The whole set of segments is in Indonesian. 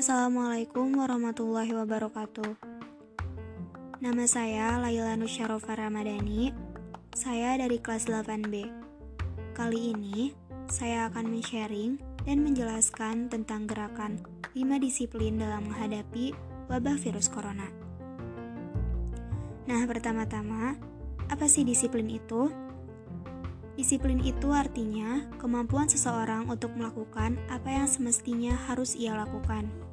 Assalamualaikum warahmatullahi wabarakatuh. Nama saya Laila Nusyarofa Ramadhani. Saya dari kelas 8B. Kali ini, saya akan men-sharing dan menjelaskan tentang gerakan 5 disiplin dalam menghadapi wabah virus corona. Nah, pertama-tama, apa sih disiplin itu? Disiplin itu artinya kemampuan seseorang untuk melakukan apa yang semestinya harus ia lakukan.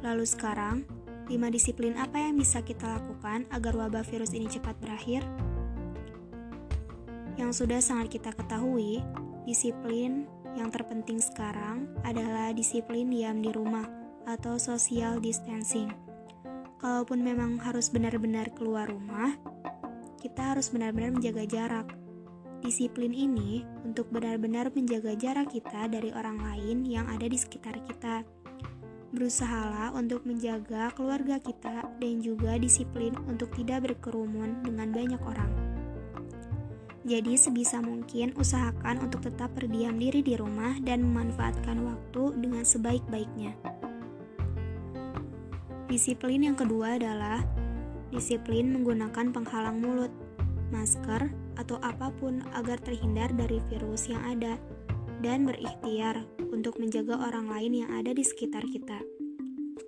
Lalu sekarang, lima disiplin apa yang bisa kita lakukan agar wabah virus ini cepat berakhir? Yang sudah sangat kita ketahui, disiplin yang terpenting sekarang adalah disiplin diam di rumah atau social distancing. Kalaupun memang harus benar-benar keluar rumah, kita harus benar-benar menjaga jarak Disiplin ini untuk benar-benar menjaga jarak kita dari orang lain yang ada di sekitar kita. Berusahalah untuk menjaga keluarga kita dan juga disiplin untuk tidak berkerumun dengan banyak orang. Jadi sebisa mungkin usahakan untuk tetap berdiam diri di rumah dan memanfaatkan waktu dengan sebaik-baiknya. Disiplin yang kedua adalah disiplin menggunakan penghalang mulut, masker, atau apa pun agar terhindar dari virus yang ada dan berikhtiar untuk menjaga orang lain yang ada di sekitar kita.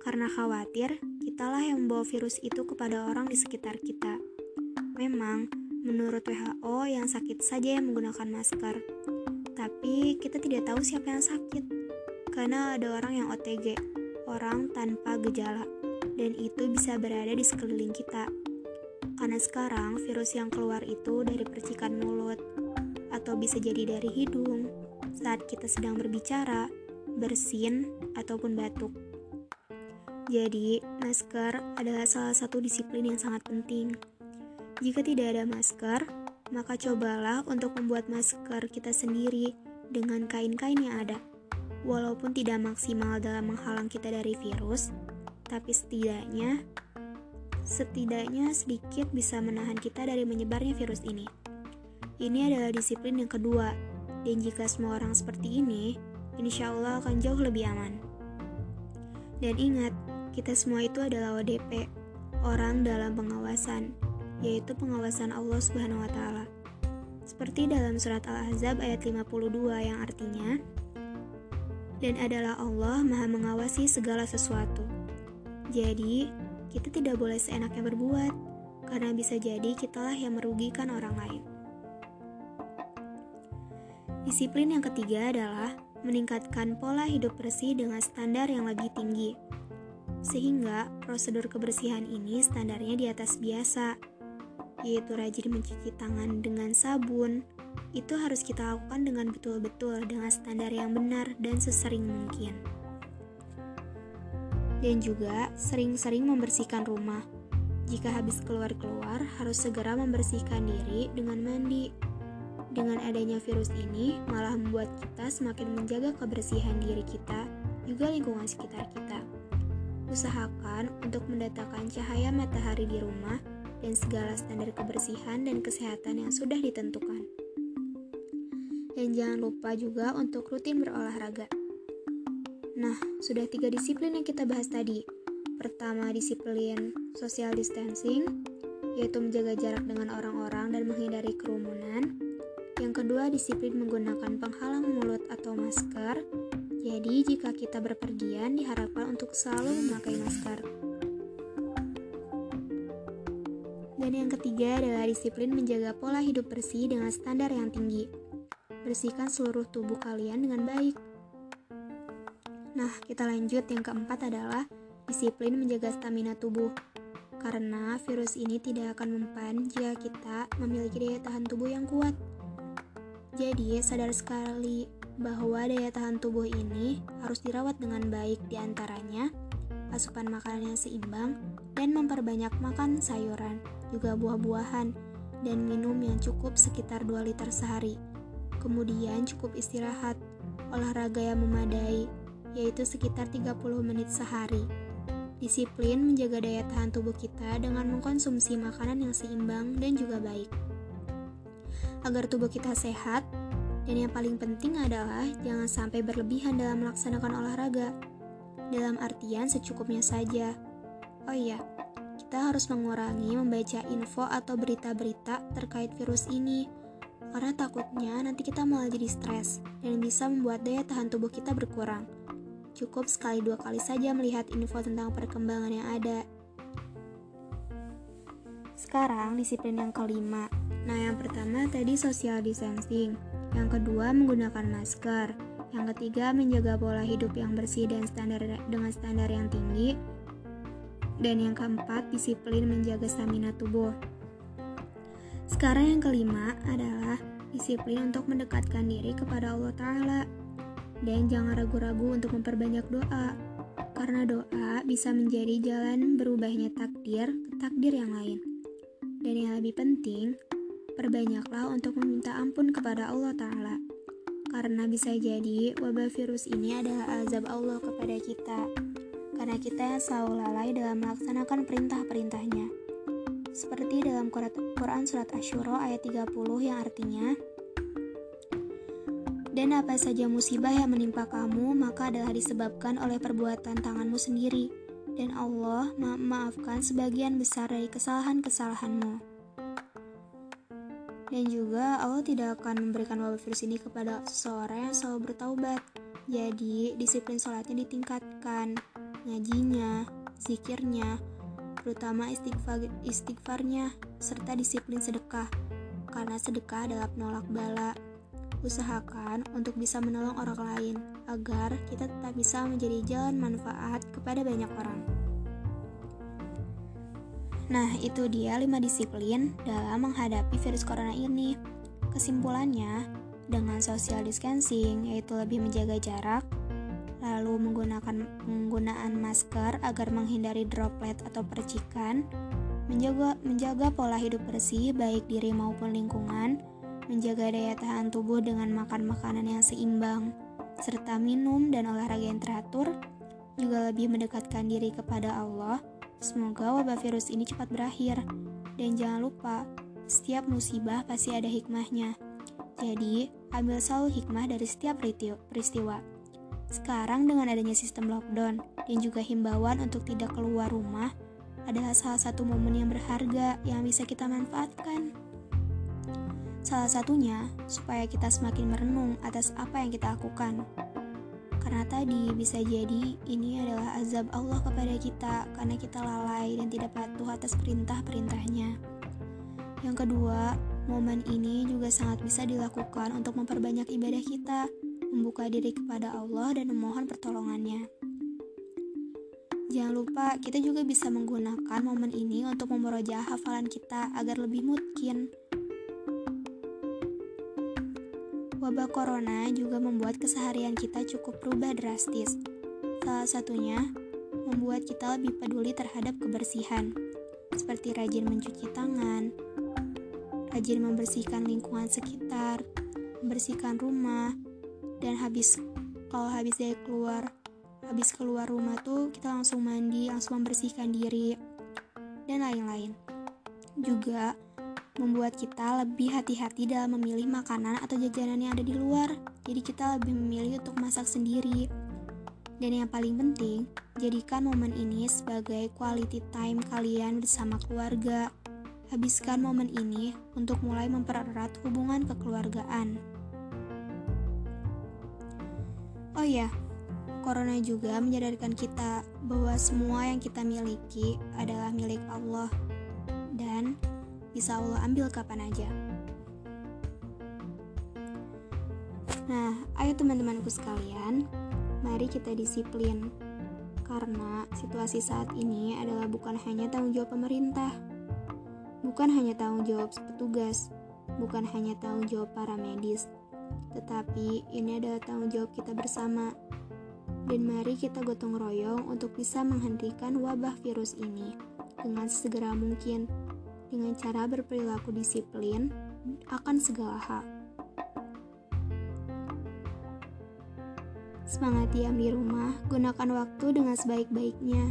Karena khawatir, kitalah yang membawa virus itu kepada orang di sekitar kita. Memang, menurut WHO yang sakit saja yang menggunakan masker. Tapi kita tidak tahu siapa yang sakit. Karena ada orang yang OTG, orang tanpa gejala, dan itu bisa berada di sekeliling kita. Karena sekarang virus yang keluar itu dari percikan mulut, atau bisa jadi dari hidung, saat kita sedang berbicara, bersin, ataupun batuk. Jadi, masker adalah salah satu disiplin yang sangat penting. Jika tidak ada masker, maka cobalah untuk membuat masker kita sendiri dengan kain-kain yang ada. Walaupun tidak maksimal dalam menghalang kita dari virus, tapi setidaknya setidaknya sedikit bisa menahan kita dari menyebarnya virus ini. Ini adalah disiplin yang kedua, dan jika semua orang seperti ini, insya Allah akan jauh lebih aman. Dan ingat, kita semua itu adalah ODP, orang dalam pengawasan, yaitu pengawasan Allah Subhanahu wa taala. Seperti dalam surat Al-Ahzab ayat 52 yang artinya dan adalah Allah Maha mengawasi segala sesuatu. Jadi, kita tidak boleh seenaknya berbuat, karena bisa jadi kitalah yang merugikan orang lain. Disiplin yang ketiga adalah meningkatkan pola hidup bersih dengan standar yang lebih tinggi. Sehingga prosedur kebersihan ini standarnya di atas biasa, yaitu rajin mencuci tangan dengan sabun. Itu harus kita lakukan dengan betul-betul dengan standar yang benar dan sesering mungkin dan juga sering-sering membersihkan rumah. Jika habis keluar-keluar, harus segera membersihkan diri dengan mandi. Dengan adanya virus ini, malah membuat kita semakin menjaga kebersihan diri kita, juga lingkungan sekitar kita. Usahakan untuk mendatangkan cahaya matahari di rumah dan segala standar kebersihan dan kesehatan yang sudah ditentukan. Dan jangan lupa juga untuk rutin berolahraga. Nah, sudah tiga disiplin yang kita bahas tadi. Pertama, disiplin social distancing, yaitu menjaga jarak dengan orang-orang dan menghindari kerumunan. Kedua, disiplin menggunakan penghalang mulut atau masker. Jadi, jika kita berpergian, diharapkan untuk selalu memakai masker. Dan yang ketiga adalah disiplin menjaga pola hidup bersih dengan standar yang tinggi. Bersihkan seluruh tubuh kalian dengan baik. Nah, kita lanjut. Yang keempat adalah disiplin menjaga stamina tubuh. Karena virus ini tidak akan mempan jika kita memiliki daya tahan tubuh yang kuat. Jadi, sadar sekali bahwa daya tahan tubuh ini harus dirawat dengan baik di antaranya asupan makanan yang seimbang dan memperbanyak makan sayuran, juga buah-buahan, dan minum yang cukup sekitar 2 liter sehari. Kemudian cukup istirahat, olahraga yang memadai, yaitu sekitar 30 menit sehari. Disiplin menjaga daya tahan tubuh kita dengan mengkonsumsi makanan yang seimbang dan juga baik. Agar tubuh kita sehat, dan yang paling penting adalah jangan sampai berlebihan dalam melaksanakan olahraga. dalam artian secukupnya saja. Oh iya, kita harus mengurangi membaca info atau berita-berita terkait virus ini, karena takutnya nanti kita malah jadi stres dan bisa membuat daya tahan tubuh kita berkurang. Cukup sekali dua kali saja melihat info tentang perkembangan yang ada. Sekarang disiplin yang kelima. Nah, yang pertama tadi social distancing. Yang kedua menggunakan masker. Yang ketiga menjaga pola hidup yang bersih dan standar dengan standar yang tinggi. Dan yang keempat, disiplin menjaga stamina tubuh. Sekarang yang kelima adalah disiplin untuk mendekatkan diri kepada Allah Ta'ala. Dan jangan ragu-ragu untuk memperbanyak doa, karena doa bisa menjadi jalan berubahnya takdir ke takdir yang lain. Dan yang lebih penting, perbanyaklah untuk meminta ampun kepada Allah Ta'ala. Karena bisa jadi wabah virus ini adalah azab Allah kepada kita karena kita selalu lalai dalam melaksanakan perintah-perintahnya. Seperti dalam Quran Surat Ashura ayat 30 yang artinya, Dan apa saja musibah yang menimpa kamu, maka adalah disebabkan oleh perbuatan tanganmu sendiri, dan Allah memaafkan sebagian besar dari kesalahan-kesalahanmu. Dan juga Allah tidak akan memberikan wabah virus ini kepada seseorang yang selalu bertaubat. Jadi, disiplin sholatnya ditingkatkan ngajinya, zikirnya, terutama istighfar, istighfarnya, serta disiplin sedekah, karena sedekah adalah penolak bala. Usahakan untuk bisa menolong orang lain, agar kita tetap bisa menjadi jalan manfaat kepada banyak orang. Nah, itu dia 5 disiplin dalam menghadapi virus corona ini. Kesimpulannya, dengan social distancing, yaitu lebih menjaga jarak, lalu menggunakan penggunaan masker agar menghindari droplet atau percikan, menjaga menjaga pola hidup bersih baik diri maupun lingkungan, menjaga daya tahan tubuh dengan makan makanan yang seimbang, serta minum dan olahraga yang teratur, juga lebih mendekatkan diri kepada Allah. Semoga wabah virus ini cepat berakhir. Dan jangan lupa, setiap musibah pasti ada hikmahnya. Jadi, ambil selalu hikmah dari setiap peristiwa. Sekarang dengan adanya sistem lockdown dan juga himbauan untuk tidak keluar rumah adalah salah satu momen yang berharga yang bisa kita manfaatkan. Salah satunya supaya kita semakin merenung atas apa yang kita lakukan. Karena tadi bisa jadi ini adalah azab Allah kepada kita karena kita lalai dan tidak patuh atas perintah-perintahnya. Yang kedua, momen ini juga sangat bisa dilakukan untuk memperbanyak ibadah kita membuka diri kepada Allah dan memohon pertolongannya. Jangan lupa, kita juga bisa menggunakan momen ini untuk memerojah hafalan kita agar lebih mungkin. Wabah corona juga membuat keseharian kita cukup berubah drastis. Salah satunya, membuat kita lebih peduli terhadap kebersihan, seperti rajin mencuci tangan, rajin membersihkan lingkungan sekitar, membersihkan rumah, dan habis kalau habis dari keluar habis keluar rumah tuh kita langsung mandi langsung membersihkan diri dan lain-lain juga membuat kita lebih hati-hati dalam memilih makanan atau jajanan yang ada di luar. Jadi kita lebih memilih untuk masak sendiri. Dan yang paling penting jadikan momen ini sebagai quality time kalian bersama keluarga. Habiskan momen ini untuk mulai mempererat hubungan kekeluargaan. Oh ya, Corona juga menyadarkan kita bahwa semua yang kita miliki adalah milik Allah bisa Allah ambil kapan aja. Nah, ayo teman-temanku sekalian, mari kita disiplin. Karena situasi saat ini adalah bukan hanya tanggung jawab pemerintah, bukan hanya tanggung jawab petugas, bukan hanya tanggung jawab para medis, tetapi ini adalah tanggung jawab kita bersama. Dan mari kita gotong royong untuk bisa menghentikan wabah virus ini dengan segera mungkin dengan cara berperilaku disiplin akan segala hal. Semangat diam di rumah, gunakan waktu dengan sebaik-baiknya.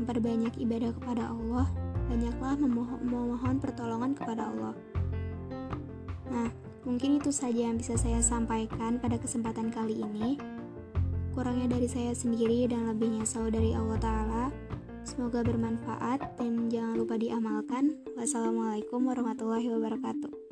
Memperbanyak ibadah kepada Allah, banyaklah memohon, memohon pertolongan kepada Allah. Nah, Mungkin itu saja yang bisa saya sampaikan pada kesempatan kali ini. Kurangnya dari saya sendiri dan lebihnya selalu dari Allah Ta'ala. Semoga bermanfaat dan jangan lupa diamalkan. Wassalamualaikum warahmatullahi wabarakatuh.